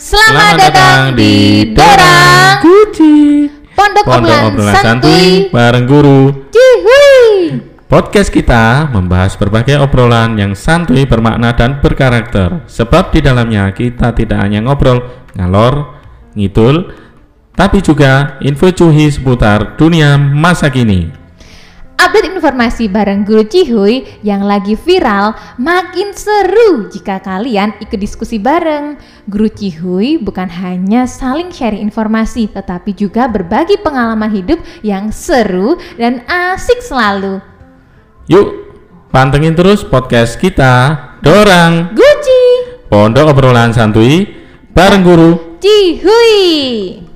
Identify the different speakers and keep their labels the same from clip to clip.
Speaker 1: Selamat datang di Dorang
Speaker 2: Guci
Speaker 1: Pondok,
Speaker 2: Pondok
Speaker 1: Obrolan
Speaker 2: obrolan
Speaker 1: Santuy
Speaker 2: santuy bareng guru.
Speaker 1: Cihui
Speaker 2: Podcast kita membahas berbagai obrolan yang santuy, bermakna, dan berkarakter. Sebab di dalamnya kita tidak hanya ngobrol, ngalor, ngidul Tapi juga info cuhi seputar dunia masa kini
Speaker 1: Update informasi bareng Guru Cihuy yang lagi viral makin seru jika kalian ikut diskusi bareng. Guru Cihuy bukan hanya saling sharing informasi tetapi juga berbagi pengalaman hidup yang seru dan asik selalu.
Speaker 2: Yuk, pantengin terus podcast kita Dorang
Speaker 1: Guci
Speaker 2: Pondok obrolan santuy bareng guru
Speaker 1: Cihuy.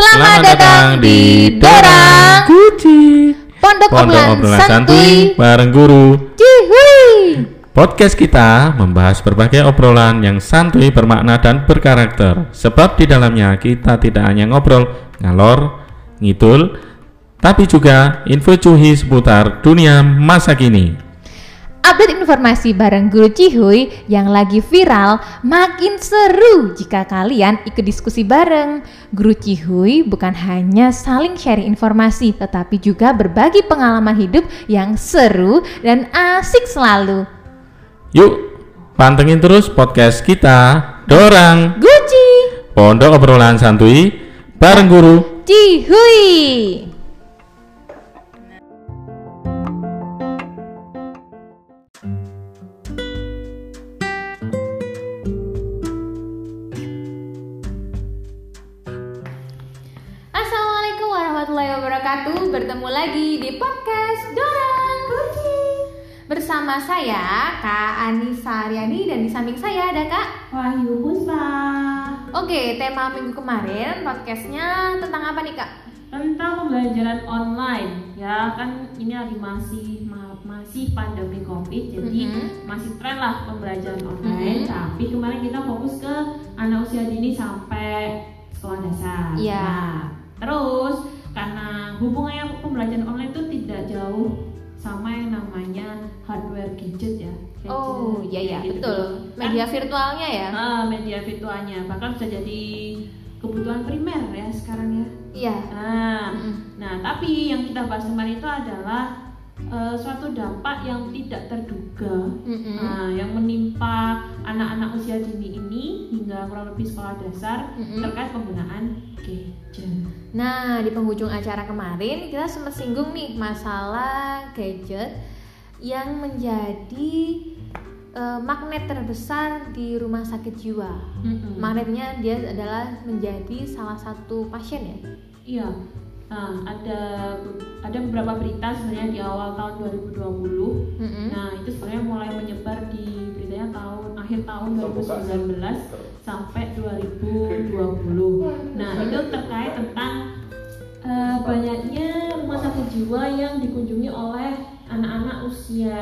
Speaker 1: Selamat, datang di Dorang
Speaker 2: Guci
Speaker 1: Pondok,
Speaker 2: Pondok
Speaker 1: Obrolan Santuy
Speaker 2: bareng guru
Speaker 1: Cihuy.
Speaker 2: Podcast kita membahas berbagai obrolan yang santuy, bermakna, dan berkarakter. Sebab di dalamnya kita tidak hanya ngobrol, ngalor, ngidul, tapi juga info cuhi seputar dunia masa kini.
Speaker 1: Update informasi bareng Guru Cihuy yang lagi viral makin seru jika kalian ikut diskusi bareng. Guru Cihuy bukan hanya saling sharing informasi tetapi juga berbagi pengalaman hidup yang seru dan asik selalu.
Speaker 2: Yuk, pantengin terus podcast kita Dorang
Speaker 1: Guci
Speaker 2: Pondok obrolan santuy bareng guru
Speaker 1: Cihuy. Lagi di podcast Dorang Bersama saya Kak Anissa Aryani dan di samping saya ada Kak
Speaker 3: Wahyu Puspa
Speaker 1: Oke, tema minggu kemarin podcastnya tentang apa nih Kak?
Speaker 3: tentang pembelajaran online ya kan ini lagi masih ma- masih pandemi covid jadi
Speaker 1: Mhm.
Speaker 3: masih tren lah pembelajaran online
Speaker 1: Mhm.
Speaker 3: tapi kemarin kita fokus ke anak usia dini sampai sekolah dasar
Speaker 1: Iya.
Speaker 3: Nah, terus karena hubungannya pembelajaran online itu tidak jauh sama yang namanya hardware gadget ya Gadget,
Speaker 1: Oh, iya iya,
Speaker 3: gitu.
Speaker 1: betul.
Speaker 3: Kan
Speaker 1: Media virtualnya ya?
Speaker 3: Ah, media virtualnya bahkan bisa jadi kebutuhan primer ya sekarang ya.
Speaker 1: Iya.
Speaker 3: Nah,
Speaker 1: Mm-mm.
Speaker 3: nah tapi yang kita bahas kemarin itu adalah eh, suatu dampak yang tidak terduga.
Speaker 1: Mm-mm.
Speaker 3: Nah, yang menimpa anak-anak usia dini ini hingga kurang lebih sekolah dasar
Speaker 1: Mm-mm.
Speaker 3: terkait penggunaan gadget.
Speaker 1: Nah, di penghujung acara kemarin kita sempat singgung nih masalah gadget yang menjadi eh, magnet terbesar di rumah sakit jiwa.
Speaker 3: Mm-mm.
Speaker 1: Magnetnya dia adalah menjadi salah satu pasien ya.
Speaker 3: Iya. Nah, ada ada beberapa berita sebenarnya di awal tahun 2020
Speaker 1: Mm-mm.
Speaker 3: Nah, itu sebenarnya mulai menyebar di beritanya tahun akhir tahun 2019 sampai 2020. Nah, itu terkait tentang eh, banyaknya rumah sakit jiwa yang dikunjungi oleh anak-anak usia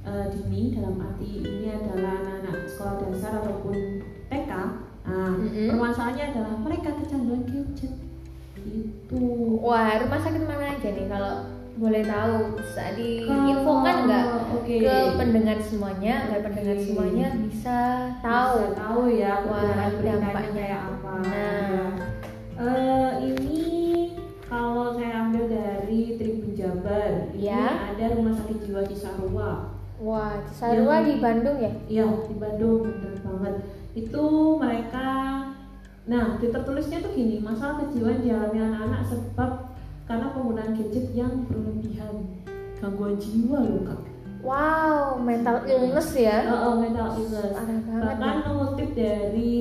Speaker 3: eh, dini dalam arti ini adalah anak-anak sekolah dasar ataupun TK. Nah,
Speaker 1: Mm-mm.
Speaker 3: permasalahannya adalah mereka kecanduan gadget. Itu.
Speaker 1: Wah, rumah sakit mana aja nih kalau boleh tahu bisa diinfokan nggak
Speaker 3: Oke.
Speaker 1: ke pendengar semuanya agar pendengar
Speaker 3: Oke.
Speaker 1: semuanya bisa
Speaker 3: Bisa
Speaker 1: tahu
Speaker 3: tahu ya
Speaker 1: Wah, dampaknya.
Speaker 3: kayak apa.
Speaker 1: Nah.
Speaker 3: Eh, ini kalau saya ambil dari Tribun Jabar, ini
Speaker 1: Ya.
Speaker 3: ada rumah sakit jiwa Cisarua.
Speaker 1: Wah, Cisarua
Speaker 3: Yang-
Speaker 1: di Bandung ya?
Speaker 3: Iya di Bandung bener banget. Itu mereka, nah di tertulisnya tuh gini, masalah kejiwaan dialami anak-anak sebab karena penggunaan gadget yang berlebihan, gangguan jiwa loh kak.
Speaker 1: Wow, mental illness ya?
Speaker 3: Oh, oh, mental illness.
Speaker 1: Banget.
Speaker 3: Bahkan mengutip dari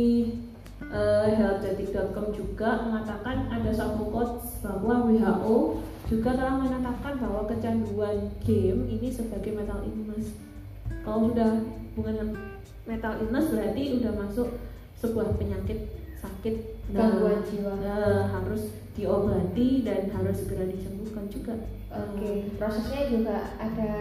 Speaker 3: eh, healthdetic.com juga mengatakan ada satu quotes bahwa WHO juga telah menetapkan bahwa kecanduan game ini sebagai mental illness. Kalau sudah hubungan mental illness berarti udah masuk sebuah penyakit sakit
Speaker 1: Gangguan jiwa.
Speaker 3: eh, harus diobati dan harus segera disembuhkan juga.
Speaker 1: Oke, prosesnya juga ada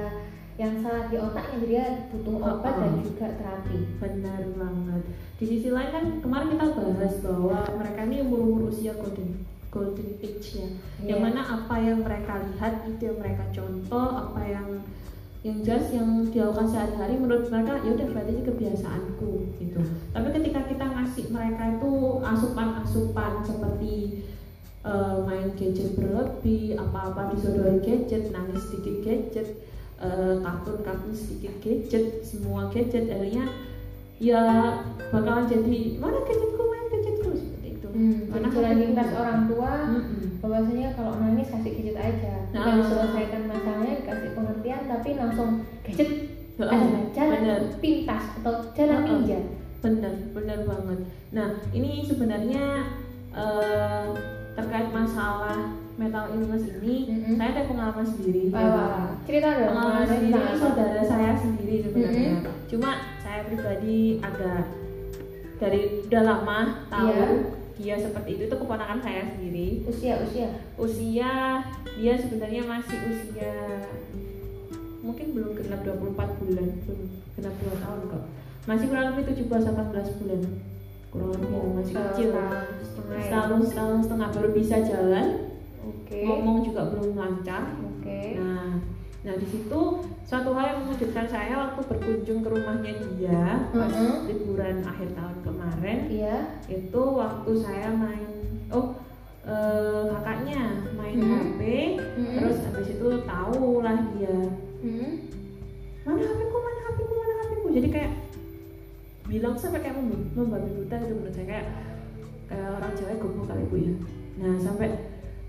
Speaker 1: yang salah di otaknya jadi dia butuh obat
Speaker 3: Oh,
Speaker 1: dan
Speaker 3: oh.
Speaker 1: juga terapi
Speaker 3: Benar banget. Di sisi lain kan kemarin kita bahas bahwa mereka ini umur-umur usia golden golden age ya. Yang
Speaker 1: Iya.
Speaker 3: mana apa yang mereka lihat itu yang mereka contoh, apa yang yang jelas yang dilakukan sehari-hari menurut mereka ya udah berarti ini kebiasaanku gitu. Tapi ketika kita ngasih mereka itu asupan-asupan seperti eh, main gadget berlebih, apa-apa disodori gadget, nangis sedikit gadget, eh, kartun-kartun sedikit gadget, semua gadget akhirnya ya bakalan jadi mana gadgetku main.
Speaker 1: Hmm,
Speaker 3: Mana
Speaker 1: jalan
Speaker 3: HP-ku?
Speaker 1: lintas orang tua
Speaker 3: Mm-mm.
Speaker 1: bahwasanya kalau nangis kasih gadget aja bukan
Speaker 3: Nah.
Speaker 1: diselesaikan masalahnya dikasih pengertian tapi langsung gadget adalah jalan
Speaker 3: bener.
Speaker 1: pintas atau jalan
Speaker 3: Heeh.
Speaker 1: ninja
Speaker 3: Benar, benar banget. Nah, ini sebenarnya eh, terkait masalah mental illness ini,
Speaker 1: Mm-mm.
Speaker 3: saya ada pengalaman sendiri.
Speaker 1: wah, wah. cerita dong
Speaker 3: Pengalaman sendiri
Speaker 1: apa?
Speaker 3: saudara saya sendiri sebenarnya.
Speaker 1: Mm-mm.
Speaker 3: Cuma saya pribadi agak dari udah lama tahu
Speaker 1: Iya.
Speaker 3: Dia seperti itu itu keponakan saya sendiri.
Speaker 1: usia usia
Speaker 3: Usia dia sebenarnya masih usia mungkin belum genap 24 bulan, belum genap 2 tahun kok. Masih kurang lebih 17 18 bulan. Kurang lebih masih kecil.
Speaker 1: Setahun setengah ya?
Speaker 3: Setahun setahun setengah baru bisa jalan,
Speaker 1: oke
Speaker 3: ngomong juga belum lancar.
Speaker 1: oke
Speaker 3: Nah, nah di situ suatu hal yang mengejutkan saya waktu berkunjung ke rumahnya dia pas
Speaker 1: Mhm.
Speaker 3: liburan akhir tahun kemarin
Speaker 1: iya
Speaker 3: itu waktu saya main oh eh, kakaknya main
Speaker 1: Mhm.
Speaker 3: HP
Speaker 1: Mhm.
Speaker 3: terus habis itu tahu lah dia
Speaker 1: Hmm.
Speaker 3: mana HP-ku mana HP-ku mana HP-ku jadi kayak bilang sampai kayak mem- membabi buta gitu menurut saya kayak kayak orang Jawa goblok kali bu ya nah sampai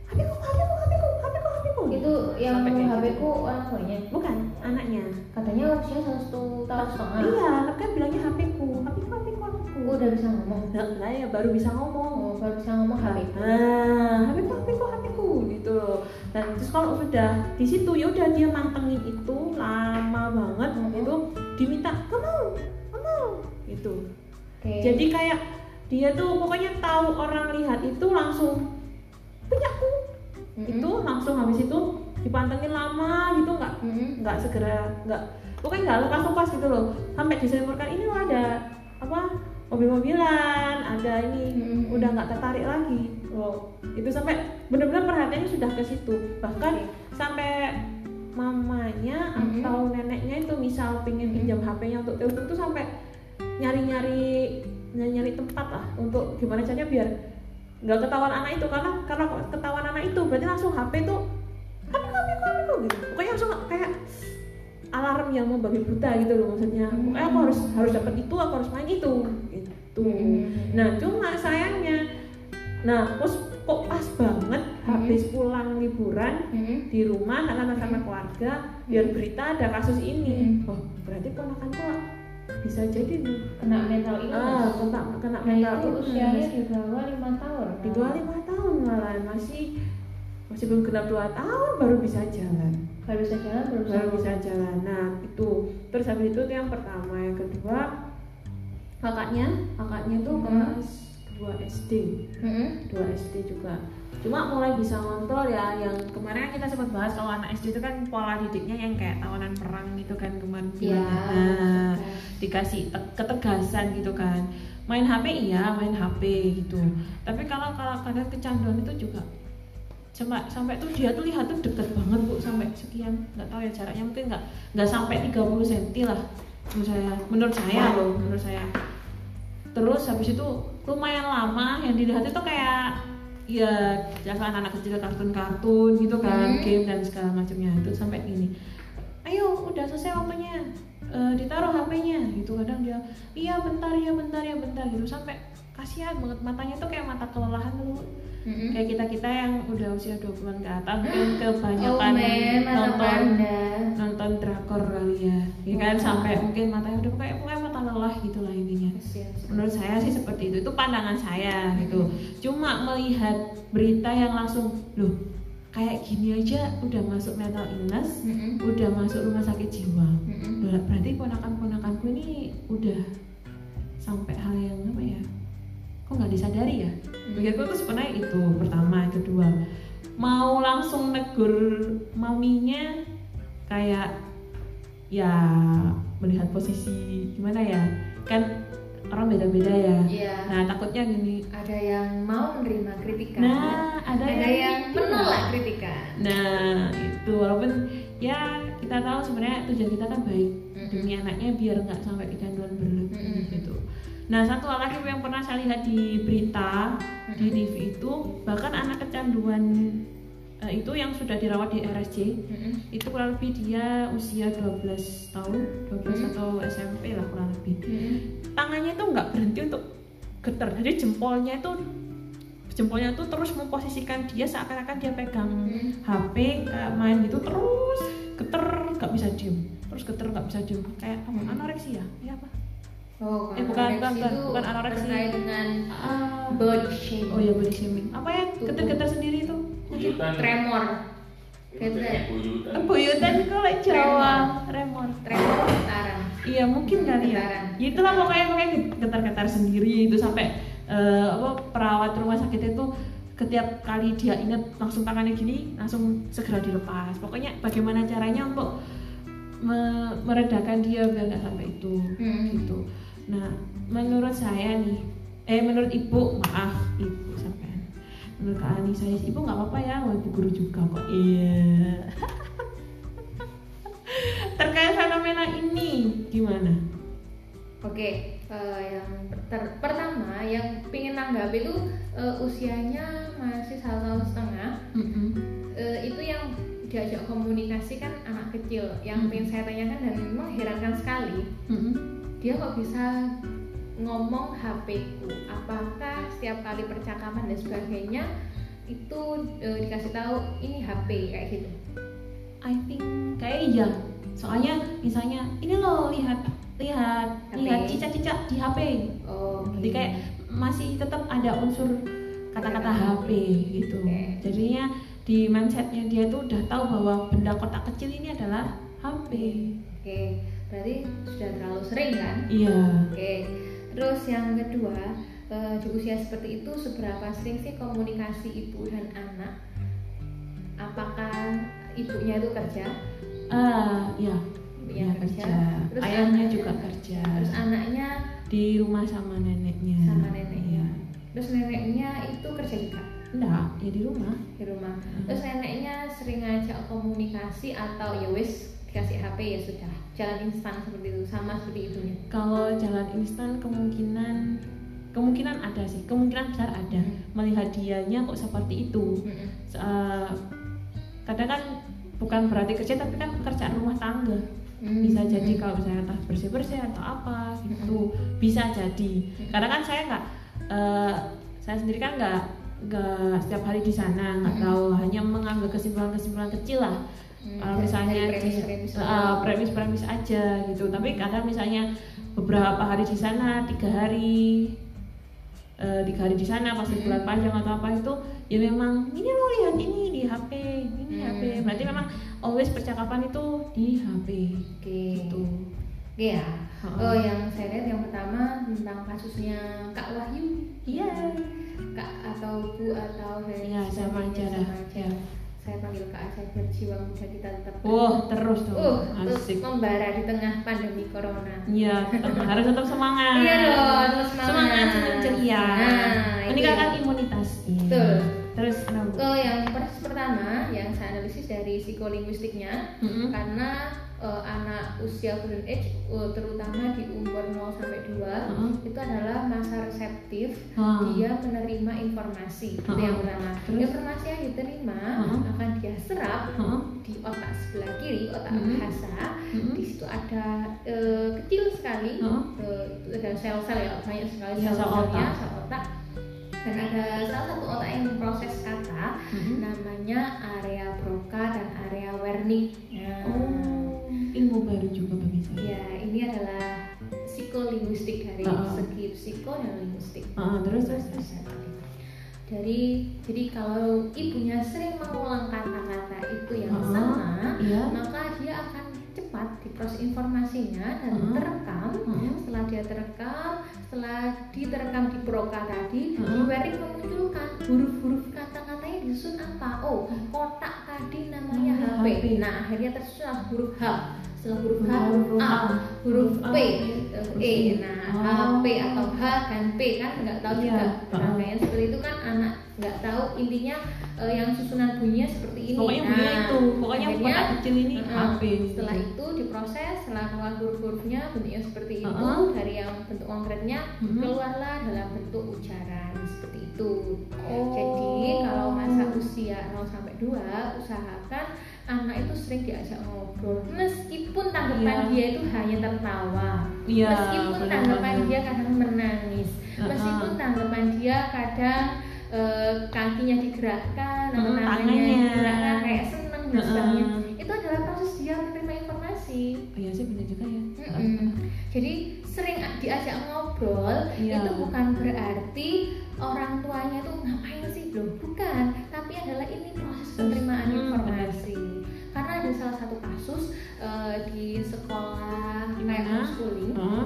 Speaker 3: HP-ku HP-ku HP-ku HP-ku HP-ku
Speaker 1: itu yang
Speaker 3: Sampai kayak
Speaker 1: HP
Speaker 3: gitu.
Speaker 1: ku orang tuanya?
Speaker 3: Bukan anaknya.
Speaker 1: Katanya usia satu tahun setengah.
Speaker 3: Iya kan bilangnya HP-ku HP-ku HP-ku HP-ku
Speaker 1: aku udah bisa ngomong.
Speaker 3: Nah, nah ya baru bisa ngomong.
Speaker 1: Oh baru bisa ngomong HP
Speaker 3: Nah, HP-ku, HP-ku, HP-ku gitu. Loh. Dan terus kalau sudah di situ ya udah dia mantengin itu lama banget
Speaker 1: Mhm.
Speaker 3: itu diminta kamu, kamu gitu.
Speaker 1: oke.
Speaker 3: Jadi kayak dia tuh pokoknya tahu orang lihat itu langsung punyaku
Speaker 1: Mhm.
Speaker 3: itu langsung habis itu dipantengin lama gitu nggak nggak segera nggak pokoknya nggak lepas lepas gitu loh. Sampai disemprotkan ini loh ada apa mobil-mobilan ada ini
Speaker 1: Mm-mm.
Speaker 3: udah nggak tertarik lagi. Loh itu sampai benar-benar perhatiannya sudah ke situ. Bahkan sampai mamanya
Speaker 1: Mm-mm.
Speaker 3: atau neneknya itu misal pengen pinjam HP-nya untuk telepon tuh sampai nyari-nyari nyari tempat lah untuk gimana caranya biar nggak ketahuan anak itu karena karena ketahuan anak itu berarti langsung HP tuh HP HP HP gitu pokoknya langsung kayak alarm yang mau babi buta gitu loh maksudnya pokoknya aku harus harus dapat itu aku harus main itu gitu
Speaker 1: Hmm.
Speaker 3: nah cuma sayangnya nah terus kok pas banget habis pulang liburan
Speaker 1: Mhm.
Speaker 3: di rumah karena sama keluarga biar berita ada kasus ini
Speaker 1: Hmm.
Speaker 3: oh berarti ponakanku bisa jadi
Speaker 1: kena mental illness
Speaker 3: ah kena kena
Speaker 1: nah
Speaker 3: mental
Speaker 1: itu
Speaker 3: illness.
Speaker 1: usianya di bawah lima tahun.
Speaker 3: Di bawah lima tahun malah masih masih belum genap dua tahun baru bisa jalan.
Speaker 1: Baru bisa jalan baru bisa
Speaker 3: baru bisa jalan. Nah itu. Terus habis itu, itu yang pertama yang kedua kakaknya kakaknya tuh
Speaker 1: Hmm.
Speaker 3: kelas 2 SD
Speaker 1: Mhm.
Speaker 3: 2 SD juga. Cuma mulai bisa ngontrol ya yang kemarin kan kita sempat bahas kalau anak SD itu kan pola didiknya yang kayak tawanan perang gitu kan kemarin nah dikasih te- ketegasan gitu kan. Main HP iya main HP gitu. Tapi kalau kalau kadang kecanduan itu juga sampai sampai tuh dia tuh lihat tuh deket banget bu sampai sekian. Nggak tahu ya jaraknya mungkin nggak nggak sampai 30 cm lah menurut saya menurut saya loh menurut saya. Terus habis itu lumayan lama yang dilihat itu kayak ya jasa anak-anak kecil kartun-kartun gitu kan
Speaker 1: Hmm.
Speaker 3: game dan segala macamnya itu sampai ini ayo udah selesai waktunya Eh, ditaruh HP-nya gitu kadang dia iya bentar ya bentar ya bentar gitu sampai kasihan banget matanya tuh kayak mata kelelahan dulu
Speaker 1: Mhm.
Speaker 3: kayak kita kita yang udah usia 20-an ke atas mungkin
Speaker 1: Oh
Speaker 3: kebanyakan
Speaker 1: man, mata
Speaker 3: nonton
Speaker 1: panda.
Speaker 3: nonton drakor kali ya ya kan
Speaker 1: Oh.
Speaker 3: sampai mungkin matanya udah kayak gitu lah intinya.
Speaker 1: Kasihan sih.
Speaker 3: menurut saya sih seperti itu. Itu pandangan saya gitu. Cuma melihat berita yang langsung loh kayak gini aja udah masuk mental illness
Speaker 1: Mhm.
Speaker 3: udah masuk rumah sakit jiwa.
Speaker 1: Mhm.
Speaker 3: Ber- berarti ponakan-ponakanku ini udah sampai hal yang apa ya? Kok nggak disadari ya? Pikirku tuh sebenarnya itu pertama kedua mau langsung negur maminya kayak ya melihat posisi gimana ya kan orang beda-beda ya
Speaker 1: Iya.
Speaker 3: nah takutnya gini
Speaker 1: Ada yang mau menerima kritikan.
Speaker 3: nah ada,
Speaker 1: ada yang
Speaker 3: tidak.
Speaker 1: menolak kritikan.
Speaker 3: nah itu walaupun ya kita tahu sebenarnya tujuan kita kan baik
Speaker 1: Mm-mm.
Speaker 3: demi anaknya biar nggak sampai kecanduan berlebih
Speaker 1: Mm-mm.
Speaker 3: gitu nah satu hal lagi yang pernah saya lihat di berita di
Speaker 1: Mm-mm.
Speaker 3: TV itu bahkan anak kecanduan eh, itu yang sudah dirawat di RSC
Speaker 1: Mm-mm.
Speaker 3: itu kurang lebih dia usia 12 tahun 12
Speaker 1: Hmm.
Speaker 3: atau SMP lah kurang lebih
Speaker 1: Mm-mm.
Speaker 3: tangannya itu nggak berhenti untuk getar jadi jempolnya itu jempolnya tuh terus memposisikan dia seakan-akan dia pegang
Speaker 1: Hmm.
Speaker 3: HP kayak main gitu terus geter nggak bisa diem terus geter nggak bisa diem kayak apa,
Speaker 1: Hmm.
Speaker 3: anoreksia ya apa
Speaker 1: Oh,
Speaker 3: Eh, bukan, bukan, bukan,
Speaker 1: itu
Speaker 3: bukan anoreksi.
Speaker 1: terkait dengan
Speaker 3: Ah,
Speaker 1: body shaming.
Speaker 3: oh ya body shaming apa ya geter-geter sendiri itu
Speaker 2: Buyutan.
Speaker 1: Tremor.
Speaker 2: Buyutan.
Speaker 3: buyutan kalau Jawa remor
Speaker 1: Tremor getaran.
Speaker 3: Iya mungkin kali ya. Ya itulah pokoknya pokoknya getar-getar sendiri itu sampai eh, apa perawat rumah sakit itu setiap kali dia ingat langsung tangannya gini langsung segera dilepas. Pokoknya bagaimana caranya untuk me- meredakan dia biar nggak sampai itu
Speaker 1: Hmm.
Speaker 3: gitu. Nah menurut saya nih, eh menurut ibu maaf ibu. Menurut Kak Ani saya ibu nggak apa-apa ya, ibu guru juga kok. Iya. Terkait fenomena ini gimana?
Speaker 1: Oke, eh, yang ter- pertama yang pingin nanggap itu eh, usianya masih satu tahun setengah.
Speaker 3: Mm-mm.
Speaker 1: Eh, itu yang diajak komunikasi kan anak kecil. Yang
Speaker 3: Hmm.
Speaker 1: pengen saya tanyakan dan mengherankan sekali,
Speaker 3: Mm-mm.
Speaker 1: dia kok bisa ngomong HP ku? Apakah setiap kali percakapan dan sebagainya itu eh, dikasih tahu ini HP kayak gitu?
Speaker 3: I think kayak iya. Soalnya misalnya ini loh lihat lihat
Speaker 1: HP.
Speaker 3: lihat cicak-cicak di HP.
Speaker 1: Oh,
Speaker 3: Jadi kayak masih tetap ada unsur kata-kata HP gitu.
Speaker 1: Oke.
Speaker 3: Jadinya di mindsetnya dia tuh udah tahu bahwa benda kotak kecil ini adalah HP.
Speaker 1: Oke, berarti sudah terlalu sering kan?
Speaker 3: Iya.
Speaker 1: Oke, terus yang kedua eh, di usia seperti itu seberapa sering sih komunikasi ibu dan anak? Apakah ibunya itu kerja,
Speaker 3: Ah, iya.
Speaker 1: ibunya
Speaker 3: Iya,
Speaker 1: kerja, terus
Speaker 3: Ayahnya
Speaker 1: anaknya-
Speaker 3: juga kerja.
Speaker 1: terus anaknya
Speaker 3: di rumah sama neneknya.
Speaker 1: sama neneknya,
Speaker 3: Iya.
Speaker 1: terus neneknya itu kerja juga
Speaker 3: Enggak, ya di rumah.
Speaker 1: di rumah,
Speaker 3: Hmm.
Speaker 1: terus neneknya sering ngajak komunikasi atau ya wis dikasih HP ya sudah jalan instan seperti itu sama seperti ibunya.
Speaker 3: Kalau jalan instan kemungkinan kemungkinan ada sih, kemungkinan besar ada.
Speaker 1: Hmm.
Speaker 3: Melihat dianya kok seperti itu. Se- eh, kadang kan bukan berarti kerja tapi kan pekerjaan rumah tangga.
Speaker 1: Hmm.
Speaker 3: Bisa jadi kalau misalnya entah bersih-bersih atau apa gitu. Bisa jadi. Karena kan saya nggak eh, saya sendiri kan nggak nggak setiap hari di sana, nggak
Speaker 1: Hmm.
Speaker 3: tahu hanya mengambil kesimpulan-kesimpulan kecil lah.
Speaker 1: Hmm,
Speaker 3: Kalau
Speaker 1: dari-
Speaker 3: misalnya
Speaker 1: premis-premis
Speaker 3: premis-premis aja gitu tapi kadang misalnya beberapa hari di sana tiga hari eh, tiga hari di sana pas
Speaker 1: Hmm.
Speaker 3: liburan panjang atau apa itu ya memang ini lo lihat ini di HP ini
Speaker 1: Hmm.
Speaker 3: HP berarti memang always percakapan itu di HP
Speaker 1: Oke.
Speaker 3: gitu
Speaker 1: ya.
Speaker 3: Ha-ha.
Speaker 1: Oh, yang saya lihat yang pertama tentang kasusnya Kak Wahyu.
Speaker 3: iya
Speaker 1: Kak atau Bu atau dari
Speaker 3: Iya, sama aja dah.
Speaker 1: sama aja.
Speaker 3: Iya.
Speaker 1: Saya panggil Kak biar jiwa muda kita tetap.
Speaker 3: wah terus dong
Speaker 1: Uh, terus membara di tengah pandemi corona.
Speaker 3: Iya, harus tetap semangat.
Speaker 1: Iya dong, terus semangat.
Speaker 3: Semangat, senyum ceria.
Speaker 1: Nah,
Speaker 3: Meningkatkan imunitas. Iya.
Speaker 1: Betul.
Speaker 3: Terus? Bu?
Speaker 1: Oh, yang per- pertama yang saya analisis dari psikolinguistiknya
Speaker 3: Mm-mm.
Speaker 1: karena eh, anak usia golden age eh, terutama di umur 0 sampai 2
Speaker 3: Heeh.
Speaker 1: itu adalah masa reseptif
Speaker 3: Ah.
Speaker 1: dia menerima informasi itu
Speaker 3: Heeh.
Speaker 1: yang pertama
Speaker 3: Terus?
Speaker 1: informasi yang diterima
Speaker 3: Heeh.
Speaker 1: akan dia serap
Speaker 3: Heeh.
Speaker 1: di otak sebelah kiri otak
Speaker 3: Mhm.
Speaker 1: bahasa
Speaker 3: Mhm.
Speaker 1: di situ ada eh, kecil sekali eh, itu ada sel-sel ya banyak sekali
Speaker 3: Iya, sel
Speaker 1: sel-selnya
Speaker 3: otak.
Speaker 1: sel otak dan ada salah satu otak yang memproses kata
Speaker 3: Mhm.
Speaker 1: namanya area Broca dan area Wernicke. Nah,
Speaker 3: Oh, ilmu baru juga bagi saya.
Speaker 1: ya ini adalah psikolinguistik dari
Speaker 3: Ah.
Speaker 1: segi psiko dan linguistik.
Speaker 3: Ah, terus terus terus.
Speaker 1: Dari jadi kalau ibunya sering mengulang kata-kata itu yang
Speaker 3: Ah,
Speaker 1: sama,
Speaker 3: Iya.
Speaker 1: maka dia akan cepat diproses informasinya dan
Speaker 3: Ah.
Speaker 1: terekam.
Speaker 3: Heeh.
Speaker 1: Setelah dia terekam, setelah diterekam di broca tadi,
Speaker 3: Ah.
Speaker 1: di Wernicke memunculkan huruf-huruf kata-katanya disusun apa? Oh, kotak tadi namanya
Speaker 3: Namanya
Speaker 1: HP.
Speaker 3: HP.
Speaker 1: Nah, akhirnya tersusun huruf H setelah huruf H
Speaker 3: Huruf
Speaker 1: A. Huruf P. E. Nah. A P atau H dan P kan nggak tahu juga rangkaian seperti itu kan anak nggak tahu intinya eh, yang susunan bunyinya seperti ini
Speaker 3: Pokoknya bunyinya
Speaker 1: Nah,
Speaker 3: itu, pokoknya kotak kecil ini
Speaker 1: heeh,
Speaker 3: HP.
Speaker 1: setelah itu diproses setelah keluar huruf-hurufnya bentuknya seperti itu
Speaker 3: Heeh.
Speaker 1: dari yang bentuk konkretnya
Speaker 3: Mhm.
Speaker 1: keluarlah dalam bentuk ujaran seperti itu
Speaker 3: Oh.
Speaker 1: jadi kalau masa usia 0 sampai 2 usahakan anak itu sering diajak ngobrol meskipun tanggapan
Speaker 3: Iya.
Speaker 1: dia itu hanya tertawa
Speaker 3: Iya,
Speaker 1: meskipun tanggapan dia kadang menangis
Speaker 3: Uh-uh.
Speaker 1: meskipun tanggapan dia kadang eh, kakinya digerakkan atau
Speaker 3: Hmm,
Speaker 1: tangannya
Speaker 3: tangannya.
Speaker 1: digerakkan kayak seneng dan sebagainya itu adalah proses dia menerima informasi
Speaker 3: Oh, iya sih benar juga ya.
Speaker 1: Mm-mm. Jadi sering diajak ngobrol
Speaker 3: Iya.
Speaker 1: itu bukan berarti orang tuanya tuh ngapain sih belum bukan, tapi adalah ini proses penerimaan
Speaker 3: Hmm,
Speaker 1: informasi. Karena ada salah satu kasus eh, di sekolah kayak homeschooling
Speaker 3: Heeh.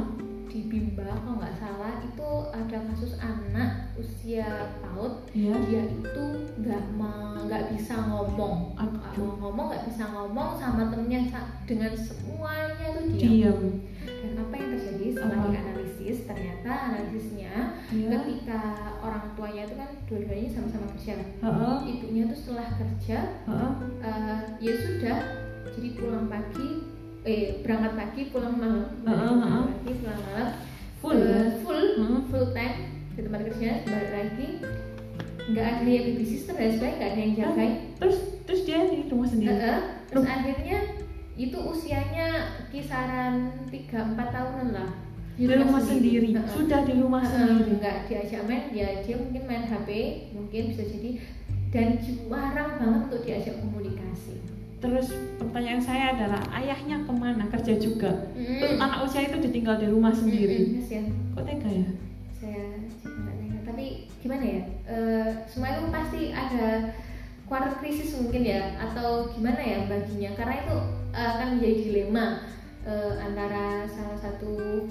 Speaker 1: Di Bimba kalau nggak salah itu ada kasus anak usia PAUD
Speaker 3: Iya.
Speaker 1: dia itu nggak nggak bisa ngomong. Nggak mau ngomong nggak bisa ngomong sama temennya dengan semuanya itu diam
Speaker 3: Diam.
Speaker 1: dan apa yang terjadi setelah dianalisis ternyata analisisnya
Speaker 3: Iya.
Speaker 1: ketika orang tuanya itu kan dua-duanya sama-sama kerja
Speaker 3: Heeh.
Speaker 1: ibunya tuh setelah kerja
Speaker 3: Heeh.
Speaker 1: eh, ya sudah jadi pulang pagi eh berangkat pagi pulang malam berangkat
Speaker 3: heeh.
Speaker 1: pagi pulang malam
Speaker 3: Full ya?
Speaker 1: full
Speaker 3: Hmm.
Speaker 1: full time di tempat kerja balik lagi nggak ada yang baby sister dan sebagainya nggak ada yang jagain
Speaker 3: Terus terus dia di rumah sendiri.
Speaker 1: Heeh. terus akhirnya itu usianya kisaran 3-4 tahunan lah
Speaker 3: Di rumah sendiri.
Speaker 1: Heeh.
Speaker 3: Sudah di rumah
Speaker 1: Heeh,
Speaker 3: sendiri.
Speaker 1: nggak diajak main ya dia mungkin main HP mungkin bisa jadi dan jarang banget untuk diajak komunikasi
Speaker 3: Terus pertanyaan saya adalah ayahnya ke mana kerja juga?
Speaker 1: Mm.
Speaker 3: Terus anak usia itu ditinggal di rumah sendiri.
Speaker 1: Mm-mm, kasihan.
Speaker 3: Kok tega ya?
Speaker 1: saya tega. tapi gimana ya Eh, semua itu pasti ada quarter krisis mungkin ya atau gimana ya baginya karena itu akan menjadi dilema eh, antara salah satu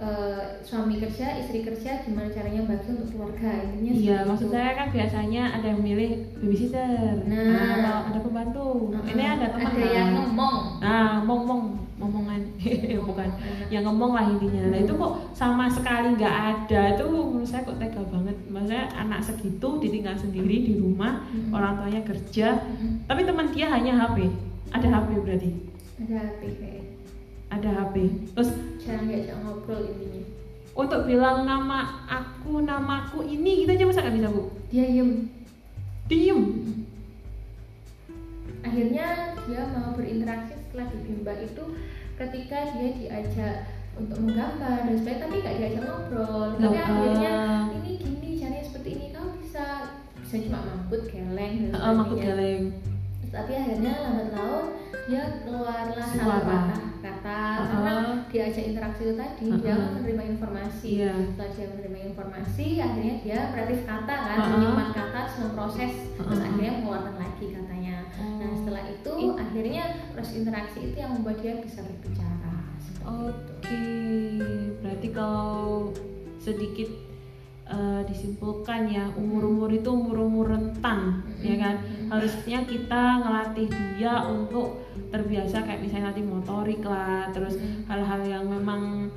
Speaker 1: eh, suami kerja istri kerja gimana caranya bagi untuk keluarga intinya
Speaker 3: Iya, maksud
Speaker 1: itu.
Speaker 3: saya kan biasanya ada yang milih babysitter,
Speaker 1: Nah.
Speaker 3: atau ada pembantu.
Speaker 1: Heeh.
Speaker 3: Ini ada teman
Speaker 1: ada yang ngomong
Speaker 3: Nah, ngomong, ngomongan, bukan, yang ngomong lah intinya. Nah itu kok sama sekali nggak ada. Itu menurut saya kok tega banget. Maksudnya anak segitu ditinggal sendiri di rumah,
Speaker 1: Mm-mm.
Speaker 3: orang tuanya kerja,
Speaker 1: Mm-mm.
Speaker 3: tapi teman dia hanya HP. Ada HP berarti,
Speaker 1: ada HP
Speaker 3: ada HP. Terus
Speaker 1: jarang diajak ngobrol intinya
Speaker 3: untuk bilang nama aku, namaku ini kita aja masa nggak bisa bu?
Speaker 1: dia diem
Speaker 3: Diem.
Speaker 1: akhirnya dia mau berinteraksi setelah di Bimba itu ketika dia diajak untuk menggambar dan sebagainya tapi nggak diajak ngobrol tapi
Speaker 3: Loh,
Speaker 1: akhirnya ini gini caranya seperti ini kamu bisa bisa cuma mamput geleng dan
Speaker 3: Heeh, makut
Speaker 1: sebagainya.
Speaker 3: geleng.
Speaker 1: Tapi akhirnya lambat laun dia keluarlah satu
Speaker 3: Suara.
Speaker 1: kata kata karena diajak interaksi itu tadi dia
Speaker 3: Uh-uh.
Speaker 1: kan menerima informasi
Speaker 3: Iya.
Speaker 1: setelah dia menerima informasi akhirnya dia kreatif kata kan
Speaker 3: Uh-uh.
Speaker 1: menyimpan kata terus memproses terus
Speaker 3: Uh-uh.
Speaker 1: akhirnya mengeluarkan lagi katanya nah
Speaker 3: Oh.
Speaker 1: setelah itu
Speaker 3: It-
Speaker 1: akhirnya proses interaksi itu yang membuat dia bisa berbicara
Speaker 3: Oke,
Speaker 1: itu.
Speaker 3: berarti kalau sedikit eh, disimpulkan ya umur-umur itu umur-umur rentan, ya kan?
Speaker 1: Mm-mm.
Speaker 3: Harusnya kita ngelatih dia untuk terbiasa kayak misalnya nanti motorik lah, terus hal-hal yang memang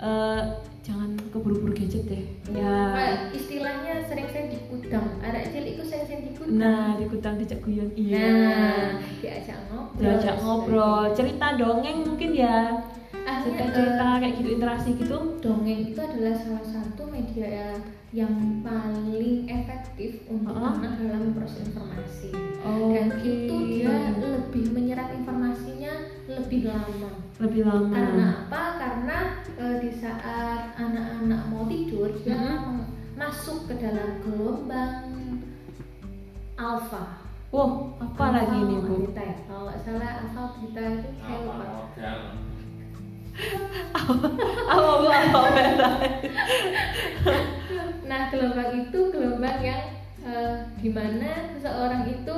Speaker 3: eh, jangan keburu-buru gadget deh. Ya.
Speaker 1: Istilahnya sering-sering dikudang anak kecil itu sering-sering dikudang
Speaker 3: Nah, di kutang dicek guyon iya.
Speaker 1: nah diajak ngobrol
Speaker 3: Diajak ngobrol, cerita dongeng mungkin ya.
Speaker 1: Akhirnya
Speaker 3: Cerita-cerita
Speaker 1: eh,
Speaker 3: kayak gitu interaksi gitu.
Speaker 1: dongeng itu adalah salah satu media yang paling efektif untuk
Speaker 3: Heeh.
Speaker 1: anak dalam proses informasi
Speaker 3: Oke.
Speaker 1: dan itu dia lebih menyerap informasinya lebih lama
Speaker 3: lebih lama.
Speaker 1: karena apa karena eh, di saat anak-anak mau tidur dia
Speaker 3: Mhm.
Speaker 1: akan masuk ke dalam gelombang alfa
Speaker 3: Wow, apa
Speaker 1: Alfa
Speaker 3: lagi ini bu?
Speaker 1: beta ya kalau nggak salah alfa beta itu saya lupa
Speaker 3: Apa bu? Apa merah?
Speaker 1: Nah, gelombang itu gelombang yang eh, di mana seseorang itu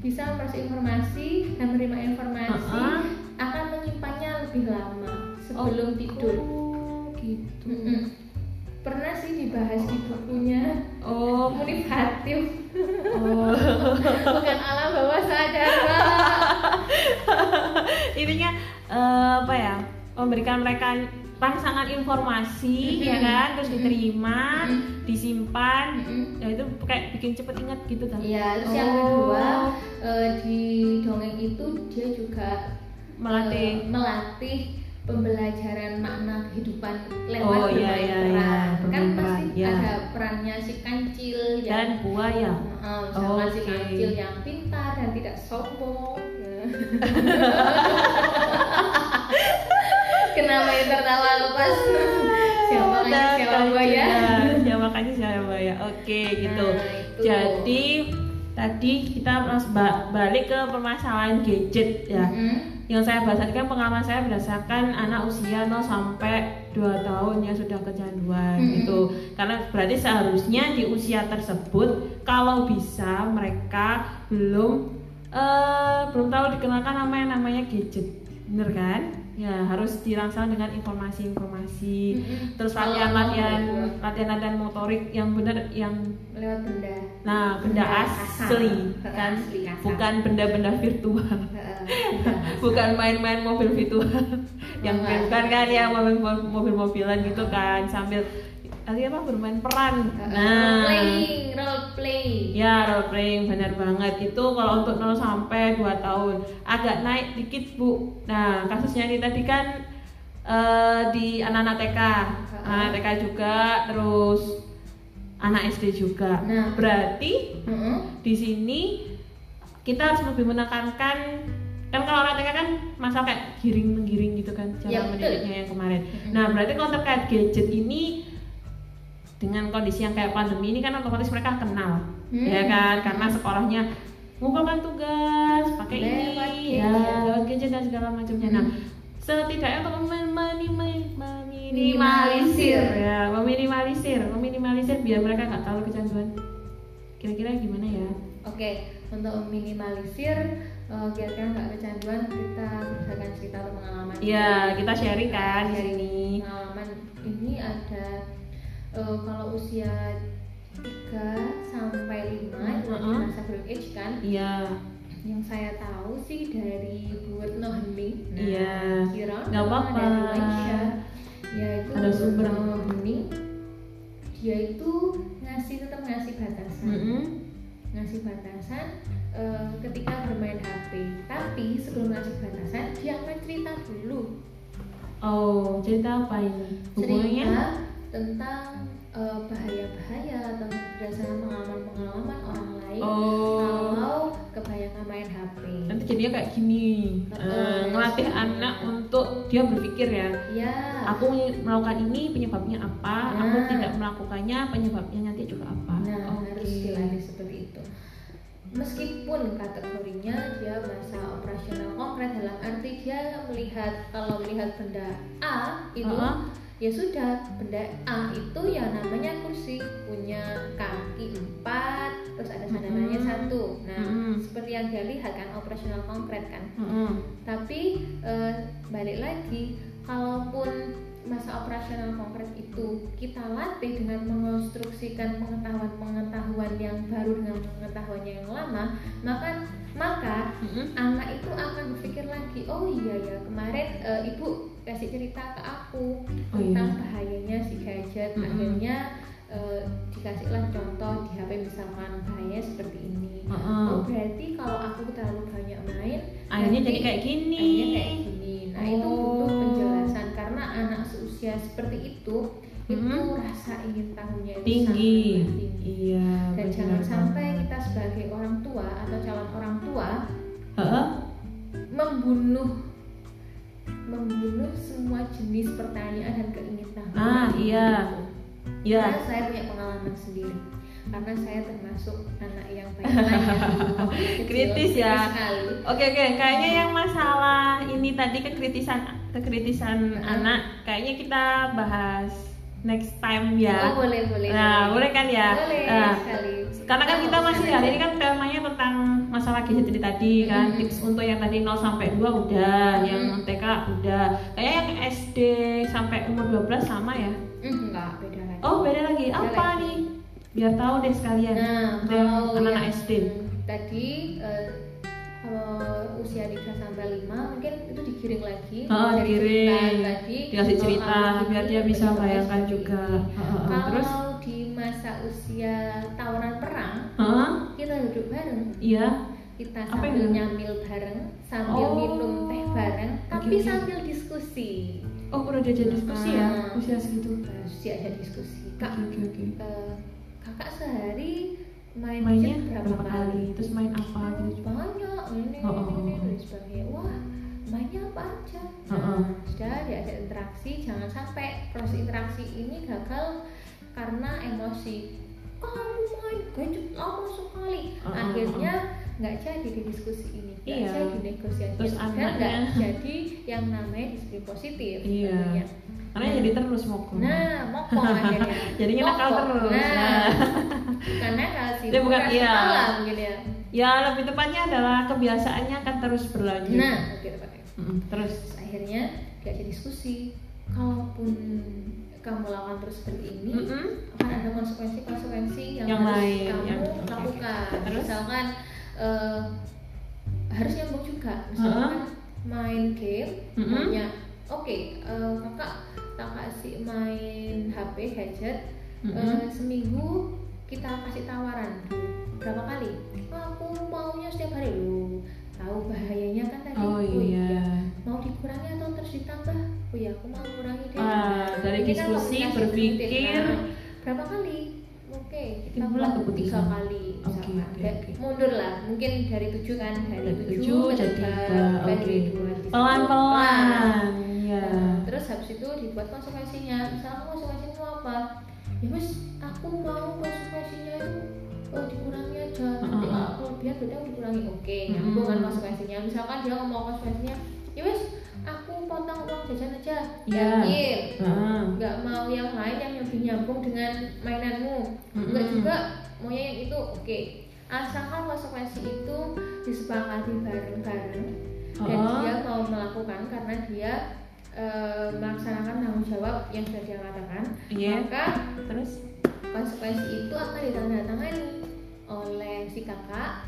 Speaker 1: bisa memproses informasi dan menerima informasi
Speaker 3: Uh-uh.
Speaker 1: akan menyimpannya lebih lama sebelum tidur.
Speaker 3: Oh, gitu.
Speaker 1: Mm-mm. Pernah sih dibahas di bukunya
Speaker 3: Oh,
Speaker 1: Munif Hatim
Speaker 3: oh.
Speaker 1: bukan alam bawah sadar Pak.
Speaker 3: Intinya eh, apa ya memberikan mereka rangsangan informasi
Speaker 1: Mhm.
Speaker 3: ya kan terus
Speaker 1: Mhm.
Speaker 3: diterima
Speaker 1: Mhm.
Speaker 3: disimpan
Speaker 1: Mhm.
Speaker 3: ya itu kayak bikin cepet ingat gitu kan
Speaker 1: Iya, terus yang
Speaker 3: Oh.
Speaker 1: kedua eh, di dongeng itu dia juga
Speaker 3: melatih
Speaker 1: eh, melatih pembelajaran makna kehidupan lewat
Speaker 3: Oh, iya, iya,
Speaker 1: peran.
Speaker 3: iya,
Speaker 1: Kan pasti
Speaker 3: iya.
Speaker 1: ada perannya si kancil
Speaker 3: dan
Speaker 1: yang
Speaker 3: buaya
Speaker 1: eh, misalkan si
Speaker 3: Oke.
Speaker 1: kancil yang pintar dan tidak sombong. Kenapa yang tertawa lepas? Siapa kan siapa buaya?
Speaker 3: ya. siapa kancil siapa buaya oke gitu
Speaker 1: Nah,
Speaker 3: jadi tadi kita harus ba- balik ke permasalahan gadget ya
Speaker 1: Mhm.
Speaker 3: yang saya bahas tadi kan pengalaman saya berdasarkan anak usia 0 sampai 2 tahun yang sudah kecanduan
Speaker 1: Mhm.
Speaker 3: gitu karena berarti seharusnya di usia tersebut kalau bisa mereka belum eh, belum tahu dikenalkan nama yang namanya gadget bener kan ya harus dirangsang dengan informasi-informasi
Speaker 1: Mhm.
Speaker 3: terus latihan-latihan
Speaker 1: mau,
Speaker 3: latihan-latihan motorik yang benar yang
Speaker 1: lewat benda.
Speaker 3: nah benda
Speaker 1: Benda
Speaker 3: asli kan?
Speaker 1: Asli,
Speaker 3: bukan benda-benda virtual. Bukan main-main mobil virtual. Yang bukan kan ya mobil mobil-mobilan gitu kan sambil tadi apa? Bermain peran. Nah.
Speaker 1: Playing, role play.
Speaker 3: ya role playing benar banget. Itu kalau untuk 0 sampai 2 tahun agak naik dikit bu. Nah kasusnya ini tadi kan eh, di anak-anak TK anak TK juga terus anak SD juga.
Speaker 1: Nah.
Speaker 3: berarti
Speaker 1: Heeh.
Speaker 3: di sini kita harus lebih menekankan kan kalau anak TK kan masalah kayak giring menggiring gitu kan cara
Speaker 1: Ya,
Speaker 3: mendidiknya yang kemarin. Nah berarti kalau terkait gadget ini dengan kondisi yang kayak pandemi ini kan otomatis mereka kenal,
Speaker 1: Hmm.
Speaker 3: ya kan? Karena sekolahnya ngumpulkan tugas pakai
Speaker 1: Lewat
Speaker 3: ini, ya lewat gadget dan segala macamnya. Nah
Speaker 1: Hmm.
Speaker 3: setidaknya untuk meminimalisir ya meminimalisir meminimalisir biar mereka nggak tahu kecanduan kira-kira gimana ya
Speaker 1: Oke, untuk meminimalisir eh, biar kalian nggak kecanduan, kita berdasarkan cerita atau pengalaman.
Speaker 3: Iya, kita sharing kan di
Speaker 1: Sharing
Speaker 3: sini.
Speaker 1: Eh, kalau usia 3 sampai 5 itu lagi
Speaker 3: Mm-mm.
Speaker 1: masa growing age kan.
Speaker 3: Iya,
Speaker 1: Yang saya tahu sih dari Bu Retno Hening.
Speaker 3: Iya.
Speaker 1: Kira
Speaker 3: Nggak apa-apa.
Speaker 1: Malaysia. Yaitu
Speaker 3: Ada sumber.
Speaker 1: Hening. Dia itu ngasih tetap ngasih batasan
Speaker 3: Mm-mm.
Speaker 1: ngasih batasan eh, ketika bermain HP. Tapi sebelum ngasih batasan, dia akan cerita dulu.
Speaker 3: Oh, cerita apa ini?
Speaker 1: Cerita Tentang eh, bahaya-bahaya atau berdasarkan pengalaman-pengalaman orang lain
Speaker 3: Oh.
Speaker 1: kalau kebanyakan main HP.
Speaker 3: Nanti jadinya kayak gini. Eh, ngelatih anak untuk dia berpikir ya.
Speaker 1: Ya.
Speaker 3: Aku melakukan ini penyebabnya apa? Aku
Speaker 1: Nah.
Speaker 3: tidak melakukannya penyebabnya nanti juga apa?
Speaker 1: Nah,
Speaker 3: Oke.
Speaker 1: harus dilatih seperti itu. Meskipun kategorinya dia masa operasional konkret dalam arti dia melihat kalau melihat benda A itu
Speaker 3: Heeh.
Speaker 1: Ya sudah benda A itu ya namanya kursi punya kaki empat terus ada sandarannya
Speaker 3: Mm-mm.
Speaker 1: satu. Nah,
Speaker 3: Mm-mm.
Speaker 1: seperti yang dia lihat kan operasional konkret kan.
Speaker 3: Mm-mm.
Speaker 1: Tapi eh, balik lagi, kalaupun masa operasional konkret itu kita latih dengan mengonstruksikan pengetahuan-pengetahuan yang baru dengan pengetahuannya yang lama, maka maka
Speaker 3: Mm-mm.
Speaker 1: anak itu akan berpikir lagi, oh iya ya kemarin eh, ibu kasih cerita ke aku
Speaker 3: Oh,
Speaker 1: tentang
Speaker 3: iya.
Speaker 1: bahayanya si gadget,
Speaker 3: Mm-mm.
Speaker 1: akhirnya eh, dikasihlah contoh di HP misalkan bahaya seperti ini.
Speaker 3: Heeh.
Speaker 1: Oh berarti kalau aku terlalu banyak main
Speaker 3: Akhirnya jadi kayak gini.
Speaker 1: akhirnya kayak gini. Nah itu
Speaker 3: Oh.
Speaker 1: butuh penjelasan karena anak seusia seperti itu itu
Speaker 3: Mhm.
Speaker 1: rasa ingin tahunya itu
Speaker 3: tinggi.
Speaker 1: sangat tinggi.
Speaker 3: Iya.
Speaker 1: Dan
Speaker 3: benar
Speaker 1: jangan sampai kita sebagai orang tua atau calon orang tua
Speaker 3: Heeh.
Speaker 1: membunuh membunuh semua jenis pertanyaan dan keinginan.
Speaker 3: Ah, iya. Iya.
Speaker 1: Karena saya punya pengalaman sendiri. Karena saya termasuk anak yang banyak
Speaker 3: Kritis ya.
Speaker 1: sekali.
Speaker 3: Oke oke, kayaknya yang masalah ini tadi kekritisan kekritisan
Speaker 1: Heeh.
Speaker 3: anak, kayaknya kita bahas next time ya.
Speaker 1: Oh boleh boleh.
Speaker 3: Nah, boleh kan ya?
Speaker 1: Boleh
Speaker 3: Nah,
Speaker 1: sekali.
Speaker 3: Karena kan kita masih hari ini kan temanya tentang masalah gadget tadi kan
Speaker 1: Mhm.
Speaker 3: tips untuk yang tadi 0 sampai 2 udah,
Speaker 1: Mhm.
Speaker 3: yang TK udah. Kayaknya yang SD sampai umur 12 sama ya.
Speaker 1: Hmm, enggak beda lagi.
Speaker 3: Oh, beda lagi.
Speaker 1: Beda
Speaker 3: Apa
Speaker 1: lagi.
Speaker 3: nih? Biar tahu deh sekalian.
Speaker 1: Nah,
Speaker 3: yang
Speaker 1: kalau
Speaker 3: anak-anak SD.
Speaker 1: tadi eh, eh, usia 3 sampai 5 mungkin itu digiring lagi
Speaker 3: Oh,
Speaker 1: dari
Speaker 3: giring.
Speaker 1: cerita tadi
Speaker 3: Dikasih
Speaker 1: Oh,
Speaker 3: cerita,
Speaker 1: kalau
Speaker 3: biar dia bisa bayangkan juga.
Speaker 1: ini.
Speaker 3: Heeh,
Speaker 1: kalau
Speaker 3: terus?
Speaker 1: di masa usia tawanan perang
Speaker 3: Hah?
Speaker 1: kita duduk bareng
Speaker 3: Iya.
Speaker 1: kita
Speaker 3: Apa
Speaker 1: sambil
Speaker 3: yang-
Speaker 1: nyamil bareng sambil
Speaker 3: Oh.
Speaker 1: minum teh bareng tapi
Speaker 3: oke.
Speaker 1: sambil diskusi
Speaker 3: Oh, udah diajak diskusi ya
Speaker 1: Ah.
Speaker 3: usia segitu.
Speaker 1: Terus diajak diskusi kak
Speaker 3: oke, oke.
Speaker 1: eh, kakak sehari main
Speaker 3: Mainnya berapa kali? Terus main apa gitu?
Speaker 1: banyak ini
Speaker 3: Oh, oh,
Speaker 1: ini
Speaker 3: oh.
Speaker 1: dan sebagainya wah mainnya apa aja
Speaker 3: Oh, oh.
Speaker 1: nah, sudah diajak interaksi jangan sampai proses interaksi ini gagal karena emosi kamu main gadget lama sekali
Speaker 3: Oh, oh,
Speaker 1: akhirnya nggak jadi di diskusi ini nggak
Speaker 3: Iya.
Speaker 1: jadi negosiasi
Speaker 3: Terus anaknya-
Speaker 1: nggak jadi yang namanya diskusi positif
Speaker 3: Iya.
Speaker 1: tentunya.
Speaker 3: Karena jadi terus mokong.
Speaker 1: Nah, mokong akhirnya.
Speaker 3: Jadinya nakal terus.
Speaker 1: Nah,
Speaker 3: Nah.
Speaker 1: bukan nakal sih.
Speaker 3: Dia bukan-
Speaker 1: bukan
Speaker 3: iya.
Speaker 1: ya.
Speaker 3: Ya lebih tepatnya adalah kebiasaannya akan terus berlanjut.
Speaker 1: Nah, gitu.
Speaker 3: Mm-mm. Terus
Speaker 1: Terus akhirnya diajak diskusi. Kalaupun kamu lakukan terus seperti ini,
Speaker 3: Mm-mm.
Speaker 1: akan ada konsekuensi-konsekuensi yang,
Speaker 3: Yang
Speaker 1: harus
Speaker 3: lain,
Speaker 1: kamu
Speaker 3: yang-
Speaker 1: lakukan.
Speaker 3: oke. Terus?
Speaker 1: Misalkan eh, harus nyambung juga. Misalkan main game,
Speaker 3: Mm-mm.
Speaker 1: maunya, oke, eh, kakak tak kasih main HP gadget
Speaker 3: Mm-mm.
Speaker 1: eh, seminggu kita kasih tawaran berapa kali? "Ah, aku maunya setiap hari lu tahu bahayanya kan tadi
Speaker 3: Oh iya.
Speaker 1: mau dikurangi atau terus ditambah oh ya aku mau kurangi deh
Speaker 3: Ah, dari
Speaker 1: Ini kan
Speaker 3: diskusi, berpikir.
Speaker 1: Nah, berapa kali
Speaker 3: Timbullah
Speaker 1: buat
Speaker 3: keputusan.
Speaker 1: tiga kali
Speaker 3: oke,
Speaker 1: Dan
Speaker 3: oke.
Speaker 1: mundur lah mungkin dari tujuh kan dari,
Speaker 3: Dari
Speaker 1: tujuh,
Speaker 3: tujuh
Speaker 1: ke
Speaker 3: jadi
Speaker 1: tiga,
Speaker 3: tiga,
Speaker 1: dua, di situ.
Speaker 3: Pelan-pelan. Ya.
Speaker 1: Nah, terus habis itu dibuat konsekuensinya misalnya konsekuensinya apa ya mas aku mau konsekuensinya itu oh dikurangi aja nanti
Speaker 3: Heeh.
Speaker 1: kalau kelebihan berarti aku dikurangi oke
Speaker 3: Mm.
Speaker 1: nyambung kan konsekuensinya misalkan dia ngomong konsekuensinya ya mas aku potong uang jajan aja.
Speaker 3: Ah.
Speaker 1: nggak mau yang lain yang lebih nyambung dengan mainanmu. Nggak juga maunya yang itu. Oke. Asalkan konsekuensi itu disepakati bareng-bareng. Dan
Speaker 3: Oh.
Speaker 1: dia mau melakukan karena dia eh, melaksanakan tanggung jawab yang sudah dia katakan.
Speaker 3: Iya.
Speaker 1: maka
Speaker 3: Terus?
Speaker 1: konsekuensi itu akan ditandatangani oleh si kakak.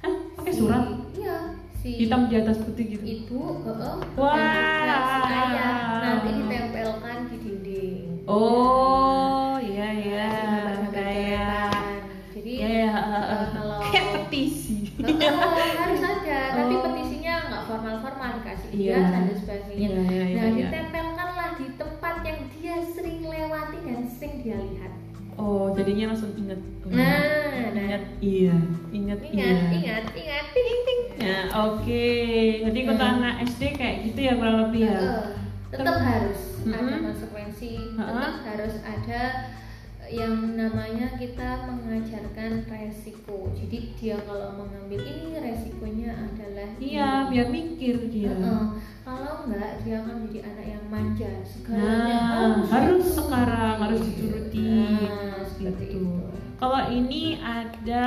Speaker 3: Hah, pakai surat?
Speaker 1: Iya si
Speaker 3: hitam di atas putih gitu.
Speaker 1: ibu heeh,
Speaker 3: Wah.
Speaker 1: juga si ayah nanti ditempelkan di dinding
Speaker 3: Oh, iya iya.
Speaker 1: Gambar-gambar
Speaker 3: Kayak
Speaker 1: coretan. jadi
Speaker 3: ya ya,
Speaker 1: eh, kalau
Speaker 3: kayak petisi.
Speaker 1: Heeh, harus ada tapi
Speaker 3: Oh.
Speaker 1: petisinya nggak formal-formal dikasih
Speaker 3: Iya.
Speaker 1: hias dan sebagainya
Speaker 3: Iya, iya, iya,
Speaker 1: nah
Speaker 3: iya.
Speaker 1: ditempelkanlah di tempat yang dia sering lewati dan sering dia lihat
Speaker 3: Oh, jadinya langsung inget.
Speaker 1: nah nah
Speaker 3: Ingat iya, ingat
Speaker 1: ingat
Speaker 3: iya.
Speaker 1: ingat ingat ting ting ting
Speaker 3: Ya, oke. Jadi kota
Speaker 1: Hmm.
Speaker 3: anak SD kayak gitu ya kurang lebih ya.
Speaker 1: Tetap
Speaker 3: Terus-
Speaker 1: harus ada
Speaker 3: Mm-mm.
Speaker 1: konsekuensi
Speaker 3: Heeh.
Speaker 1: tetap harus ada yang namanya kita mengajarkan resiko jadi dia kalau mengambil ini resikonya adalah
Speaker 3: Iya,
Speaker 1: ini.
Speaker 3: biar mikir dia.
Speaker 1: Heeh. Kalau enggak dia akan menjadi anak yang manja. Segalanya
Speaker 3: Nah, harus
Speaker 1: itu.
Speaker 3: sekarang harus dituruti.
Speaker 1: Nah, seperti
Speaker 3: Gitu.
Speaker 1: itu.
Speaker 3: Kalau ini ada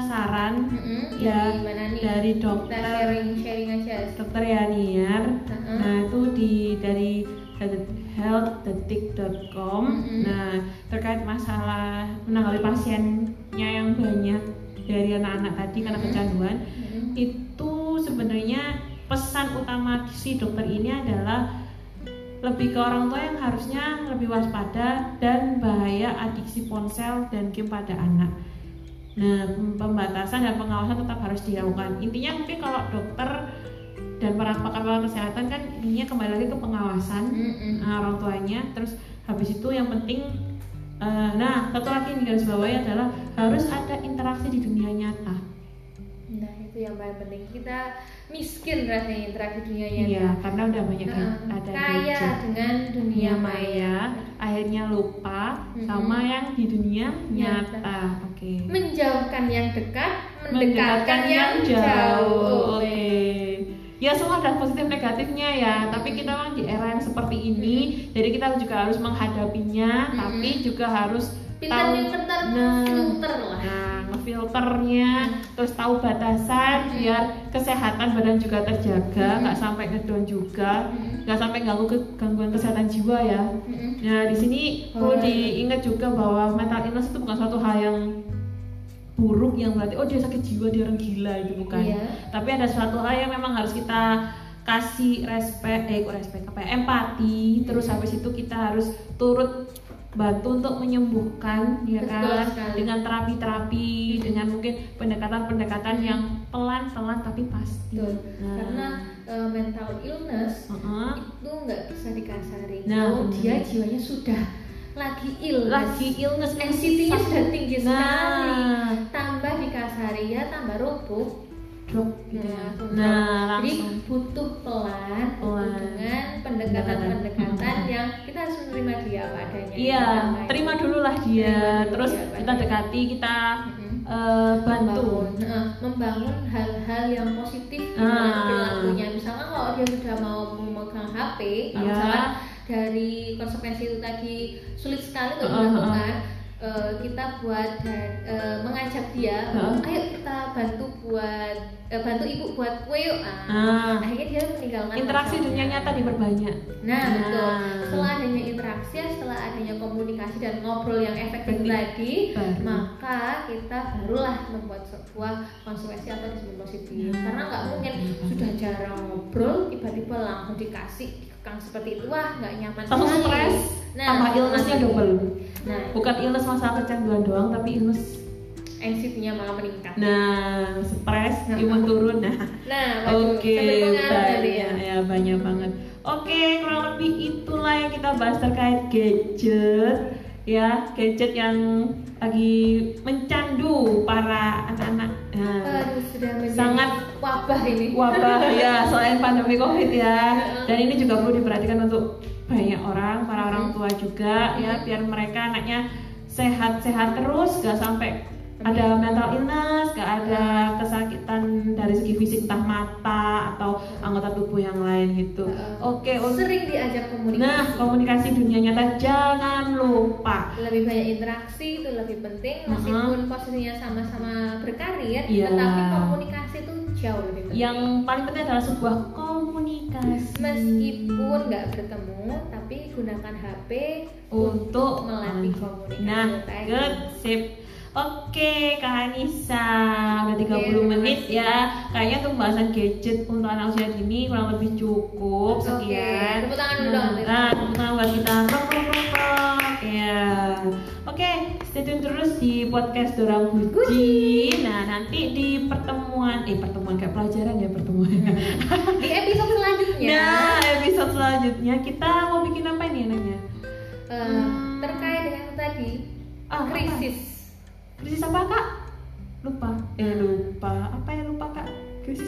Speaker 3: saran
Speaker 1: Mm-mm,
Speaker 3: ya
Speaker 1: dari
Speaker 3: dari
Speaker 1: Kita
Speaker 3: dokter
Speaker 1: sharing sharing aja.
Speaker 3: dokter Yaniar.
Speaker 1: Heeh.
Speaker 3: Nah, itu di dari healthdetik.com.
Speaker 1: Mm-mm.
Speaker 3: Nah, terkait masalah menangani pasiennya yang banyak dari anak-anak tadi karena
Speaker 1: Mm-mm.
Speaker 3: kecanduan,
Speaker 1: Mm-mm.
Speaker 3: itu sebenarnya pesan utama si dokter ini adalah lebih ke orang tua yang harusnya lebih waspada dan bahaya adiksi ponsel dan game pada anak. Nah, pem- pembatasan dan pengawasan tetap harus dilakukan. Intinya mungkin kalau dokter dan para pakar-pakar kesehatan kan intinya kembali lagi ke pengawasan
Speaker 1: Mm-mm.
Speaker 3: nah, orang tuanya. Terus habis itu yang penting, eh, nah satu lagi yang garis bawahi adalah harus ada interaksi di dunia nyata.
Speaker 1: Itu yang paling penting. Kita miskin rasanya interaksi dunia nyata.
Speaker 3: Iya, karena udah banyak
Speaker 1: Heeh.
Speaker 3: ada
Speaker 1: Kaya
Speaker 3: gadget.
Speaker 1: dengan dunia
Speaker 3: dunia
Speaker 1: maya.
Speaker 3: akhirnya lupa
Speaker 1: Mm-mm.
Speaker 3: sama yang di dunia
Speaker 1: Nyata.
Speaker 3: nyata. Oke.
Speaker 1: Menjauhkan yang dekat, mendekatkan yang jauh.
Speaker 3: Oke. Ya semua ada positif negatifnya ya, tapi kita memang di era yang seperti ini, jadi kita juga harus menghadapinya,
Speaker 1: Mm-mm.
Speaker 3: tapi juga harus
Speaker 1: Pintar-pintar
Speaker 3: nah,
Speaker 1: filter lah.
Speaker 3: Nah, ngefilternya, terus tahu batasan
Speaker 1: Mm-mm.
Speaker 3: biar kesehatan badan juga terjaga,
Speaker 1: Mm-mm.
Speaker 3: nggak sampai ngedon juga,
Speaker 1: Mm-mm.
Speaker 3: nggak sampai ganggu ke gangguan kesehatan jiwa ya.
Speaker 1: Mm-mm.
Speaker 3: Nah, di sini perlu diingat juga bahwa mental illness itu bukan suatu hal yang buruk yang berarti oh dia sakit jiwa dia orang gila itu bukan
Speaker 1: Iya.
Speaker 3: tapi ada suatu hal yang memang harus kita kasih respect eh kok respect apa ya empati terus habis itu kita harus turut bantu untuk menyembuhkan ya kan
Speaker 1: sekali.
Speaker 3: dengan terapi-terapi dengan mungkin pendekatan-pendekatan yang pelan-pelan tapi pasti
Speaker 1: Betul.
Speaker 3: Nah.
Speaker 1: Karena eh, mental illness
Speaker 3: Heeh.
Speaker 1: itu nggak bisa dikasari.
Speaker 3: Nah,
Speaker 1: Kalau
Speaker 3: benar.
Speaker 1: dia jiwanya sudah lagi illness,
Speaker 3: lagi illness
Speaker 1: NCT-nya sudah tinggi sekali.
Speaker 3: nah
Speaker 1: Tambah dikasari ya tambah roboh.
Speaker 3: drop gitu
Speaker 1: Nah,
Speaker 3: ya.
Speaker 1: langsung
Speaker 3: nah
Speaker 1: Jadi
Speaker 3: langsung
Speaker 1: butuh pelan, butuh
Speaker 3: Pelan.
Speaker 1: dengan pendekatan-pendekatan yang menerima dia apa adanya.
Speaker 3: Iya,
Speaker 1: Yang pertama
Speaker 3: terima dulu lah dia.
Speaker 1: Terima dulu
Speaker 3: Terus
Speaker 1: dia,
Speaker 3: kita dekati, kita eh, bantu.
Speaker 1: membangun, Nah, membangun hal-hal yang positif di
Speaker 3: Ah.
Speaker 1: perilakunya. Misalkan kalau dia sudah mau memegang HP,
Speaker 3: Iya.
Speaker 1: misalkan dari konsekuensi itu tadi sulit sekali untuk
Speaker 3: Ah, ah,
Speaker 1: eh, kita buat dan eh, mengajak dia,
Speaker 3: Ah.
Speaker 1: ayo kita bantu buat eh, bantu ibu buat kue yuk. Ah.
Speaker 3: Ah.
Speaker 1: Akhirnya dia meninggalkan
Speaker 3: Interaksi
Speaker 1: pacarnya.
Speaker 3: dunia nyata diperbanyak.
Speaker 1: Nah, betul.
Speaker 3: Nah.
Speaker 1: Setelah adanya interaksi, setelah adanya komunikasi dan ngobrol yang efektif tadi,
Speaker 3: Baru.
Speaker 1: maka kita barulah membuat sebuah konsekuensi atau disiplin positif.
Speaker 3: Hmm.
Speaker 1: Karena nggak mungkin
Speaker 3: Betul.
Speaker 1: sudah jarang ngobrol, tiba-tiba langsung dikasih dikekang seperti itu, wah nggak nyaman.
Speaker 3: Langsung
Speaker 1: sekali.
Speaker 3: stres,
Speaker 1: Nah,
Speaker 3: tambah illnessnya double.
Speaker 1: Nah,
Speaker 3: Bukan illness masalah kecanduan doang, tapi illness.
Speaker 1: NCT-nya malah meningkat.
Speaker 3: Nah, stres,
Speaker 1: Nah.
Speaker 3: imun turun. Nah,
Speaker 1: Nah,
Speaker 3: Oke,
Speaker 1: pengaruh tadi ya.
Speaker 3: banyak ya banyak banget. Oke, kurang lebih itulah yang kita bahas terkait gadget ya, gadget yang lagi mencandu para anak-anak. Nah,
Speaker 1: Aduh, sudah menjadi
Speaker 3: Sangat-
Speaker 1: wabah ini.
Speaker 3: wabah ya selain pandemi covid ya dan ini juga perlu diperhatikan untuk banyak orang para orang tua juga ya biar mereka anaknya sehat-sehat terus gak sampai ada mental illness, gak ada kesakitan dari segi fisik entah mata atau anggota tubuh yang lain gitu.
Speaker 1: Heeh.
Speaker 3: Oke, untuk
Speaker 1: Sering diajak komunikasi.
Speaker 3: nah komunikasi dunia nyata jangan lupa.
Speaker 1: lebih banyak interaksi itu lebih penting meskipun posisinya sama-sama berkarir
Speaker 3: Iya.
Speaker 1: tetapi komunikasi itu jauh lebih penting
Speaker 3: Yang paling penting adalah sebuah komunikasi.
Speaker 1: meskipun nggak bertemu tapi gunakan HP
Speaker 3: untuk
Speaker 1: melatih komunikasi
Speaker 3: Nah, good, sip. Oke, Kak Anissa, udah 30
Speaker 1: Oke,
Speaker 3: menit ya. Kayaknya untuk pembahasan gadget untuk anak usia dini kurang lebih cukup.
Speaker 1: Oke,
Speaker 3: Sekian.
Speaker 1: tepuk tangan dulu
Speaker 3: Nah,
Speaker 1: dong.
Speaker 3: nah, tepuk tangan buat kita. Prok, prok, prok. Ya. Oke, stay tune terus di podcast Dorang Guci. Nah, nanti di pertemuan, eh pertemuan kayak pelajaran ya pertemuan.
Speaker 1: di episode selanjutnya
Speaker 3: Nah, episode selanjutnya kita mau bikin apa ini enaknya?
Speaker 1: eh, terkait dengan tadi krisis
Speaker 3: Krisis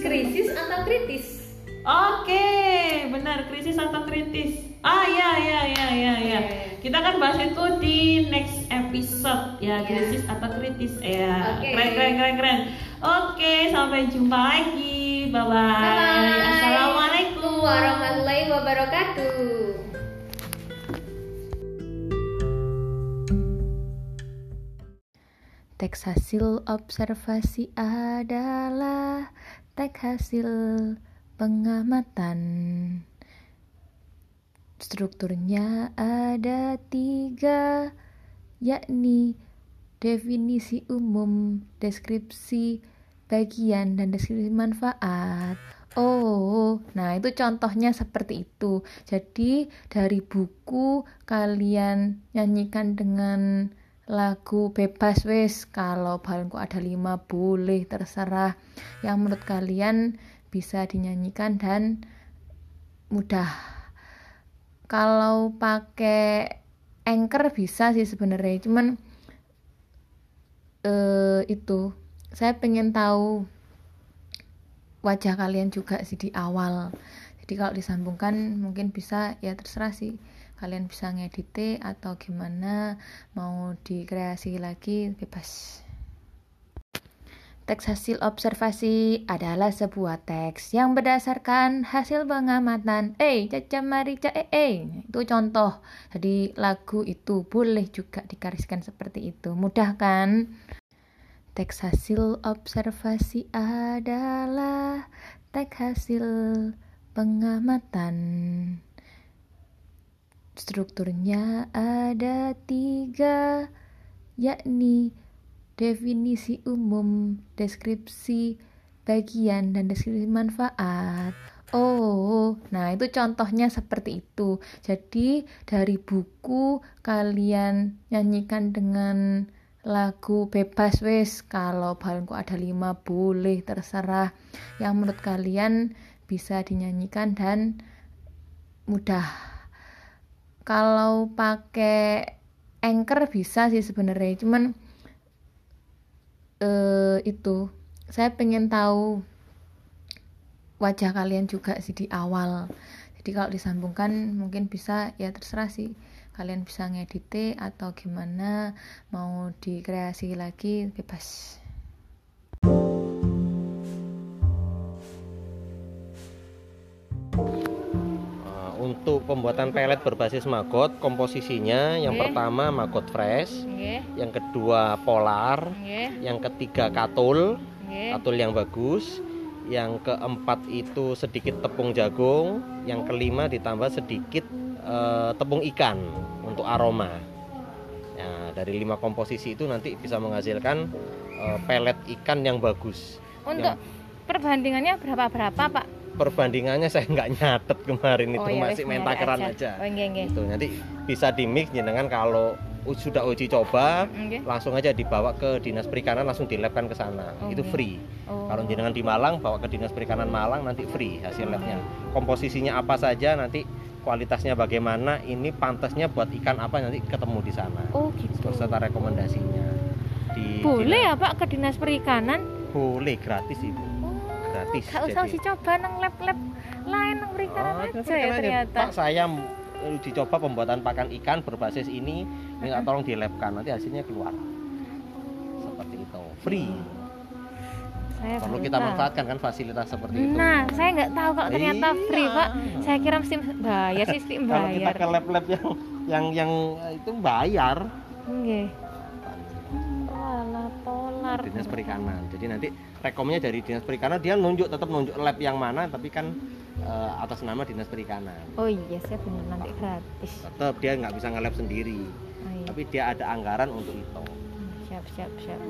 Speaker 3: Krisis.
Speaker 1: atau kritis
Speaker 3: Oke, benar krisis atau kritis. Ah ya ya ya ya ya. Kita akan bahas itu di next episode ya
Speaker 1: Ya.
Speaker 3: krisis atau kritis ya.
Speaker 1: Oke.
Speaker 3: Keren keren keren keren. Oke, sampai jumpa lagi. Bye bye.
Speaker 1: Bye-bye.
Speaker 3: Assalamualaikum
Speaker 1: warahmatullahi wabarakatuh Teks hasil observasi adalah teks hasil pengamatan. Strukturnya ada tiga, yakni definisi umum, deskripsi bagian, dan deskripsi manfaat. Oh, nah itu contohnya seperti itu. Jadi dari buku kalian nyanyikan dengan lagu bebas wes kalau balonku ada lima boleh terserah. Yang menurut kalian bisa dinyanyikan dan mudah. Kalau pakai anchor bisa sih sebenarnya. Cuman eh itu. Saya pengen tahu wajah kalian juga sih di awal. Jadi kalau disambungkan mungkin bisa ya terserah sih kalian bisa ngedit atau gimana mau dikreasi lagi bebas Teks hasil observasi adalah sebuah teks yang berdasarkan hasil pengamatan. Eh, caca marica eh, eh. Itu contoh. Jadi lagu itu boleh juga dikariskan seperti itu. Mudah kan? Teks hasil observasi adalah teks hasil pengamatan. Strukturnya ada tiga, yakni definisi umum, deskripsi bagian dan deskripsi manfaat. Oh, nah itu contohnya seperti itu. Jadi dari buku kalian nyanyikan dengan lagu bebas wes kalau balonku ada lima boleh terserah yang menurut kalian bisa dinyanyikan dan mudah kalau pakai anchor bisa sih sebenarnya cuman eh, itu saya pengen tahu wajah kalian juga sih di awal. Jadi kalau disambungkan mungkin bisa ya terserah sih kalian bisa ngedit atau gimana mau dikreasi lagi bebas
Speaker 4: untuk pembuatan pelet berbasis maggot, komposisinya yang pertama maggot fresh,
Speaker 1: Nggih,
Speaker 4: yang kedua polar,
Speaker 1: nggih,
Speaker 4: yang ketiga katul,
Speaker 1: nggih.
Speaker 4: katul yang bagus, yang keempat itu sedikit tepung jagung, yang kelima ditambah sedikit eh, tepung ikan untuk aroma. Nah, dari lima komposisi itu nanti bisa menghasilkan eh, pelet ikan yang bagus.
Speaker 1: Untuk perbandingannya berapa-berapa, Pak?
Speaker 4: Perbandingannya saya nggak nyatet kemarin itu
Speaker 1: ya
Speaker 4: masih
Speaker 1: wis,
Speaker 4: main
Speaker 1: nyari
Speaker 4: takaran aja.
Speaker 1: Oh, nggih, nggih.
Speaker 4: Gitu. Nanti bisa di mix dengan kalau sudah uji coba
Speaker 1: Nggih.
Speaker 4: langsung aja dibawa ke dinas perikanan langsung dilabkan ke sana.
Speaker 1: Oh,
Speaker 4: itu
Speaker 1: nggih.
Speaker 4: free.
Speaker 1: Oh.
Speaker 4: Kalau jenengan di Malang bawa ke dinas perikanan Malang nanti free hasil labnya. Komposisinya apa saja nanti kualitasnya bagaimana ini pantasnya buat ikan apa nanti ketemu di sana.
Speaker 1: Oh, gitu.
Speaker 4: Beserta rekomendasinya. Di
Speaker 1: Boleh
Speaker 4: dinas-
Speaker 1: ya, Pak, ke dinas perikanan?
Speaker 4: Boleh gratis ibu. Gratis,
Speaker 1: Gak usah
Speaker 4: jadi.
Speaker 1: uji coba nang lab-lab lain nang perikanan
Speaker 4: Oh,
Speaker 1: aja ya ternyata.
Speaker 4: Pak saya m- uji coba pembuatan pakan ikan berbasis ini minta tolong dilabkan nanti hasilnya keluar. Seperti itu. Free.
Speaker 1: Saya
Speaker 4: Perlu kita
Speaker 1: tahu.
Speaker 4: manfaatkan kan fasilitas seperti itu.
Speaker 1: Nah, saya nggak tahu kalau ternyata
Speaker 4: Iya.
Speaker 1: free, Pak. Saya kira mesti bayar sih, mesti
Speaker 4: Kalau kita
Speaker 1: bayar.
Speaker 4: ke lab-lab yang yang yang itu bayar
Speaker 1: Nggih. Polar.
Speaker 4: dinas perikanan. Jadi nanti rekomnya dari dinas perikanan dia nunjuk tetap nunjuk lab yang mana tapi kan eh, atas nama dinas perikanan.
Speaker 1: Oh iya, saya bener nanti gratis.
Speaker 4: Tetap dia nggak bisa nge-lab sendiri.
Speaker 1: Oh, iya.
Speaker 4: Tapi dia ada anggaran untuk itu.
Speaker 1: Siap, siap, siap.